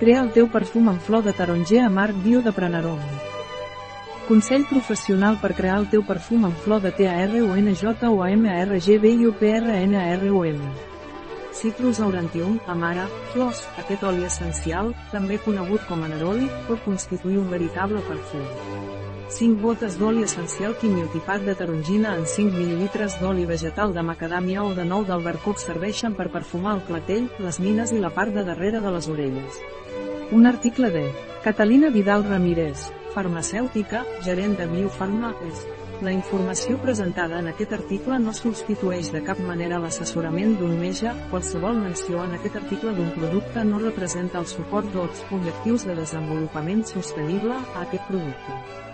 Crea el teu perfum amb flor de taronger amarg bio de Pranarom. Consell professional per crear el teu perfum amb flor de TARONJ o AMRGBIOPRNAROM. Citrus aurantium, amara, flors, aquest oli essencial, també conegut com a neroli, pot constituir un veritable perfum. 5 gotes d'oli essencial quimiotipat de tarongina en 5 ml d'oli vegetal de macadàmia o de nou d'albercoc serveixen per perfumar el clatell, les mines i la part de darrere de les orelles. Un article de Catalina Vidal Ramírez, farmacèutica, gerent de Biofarma, és la informació presentada en aquest article no substitueix de cap manera l'assessorament d'un metge, qualsevol menció en aquest article d'un producte no representa el suport dels objectius de desenvolupament sostenible a aquest producte.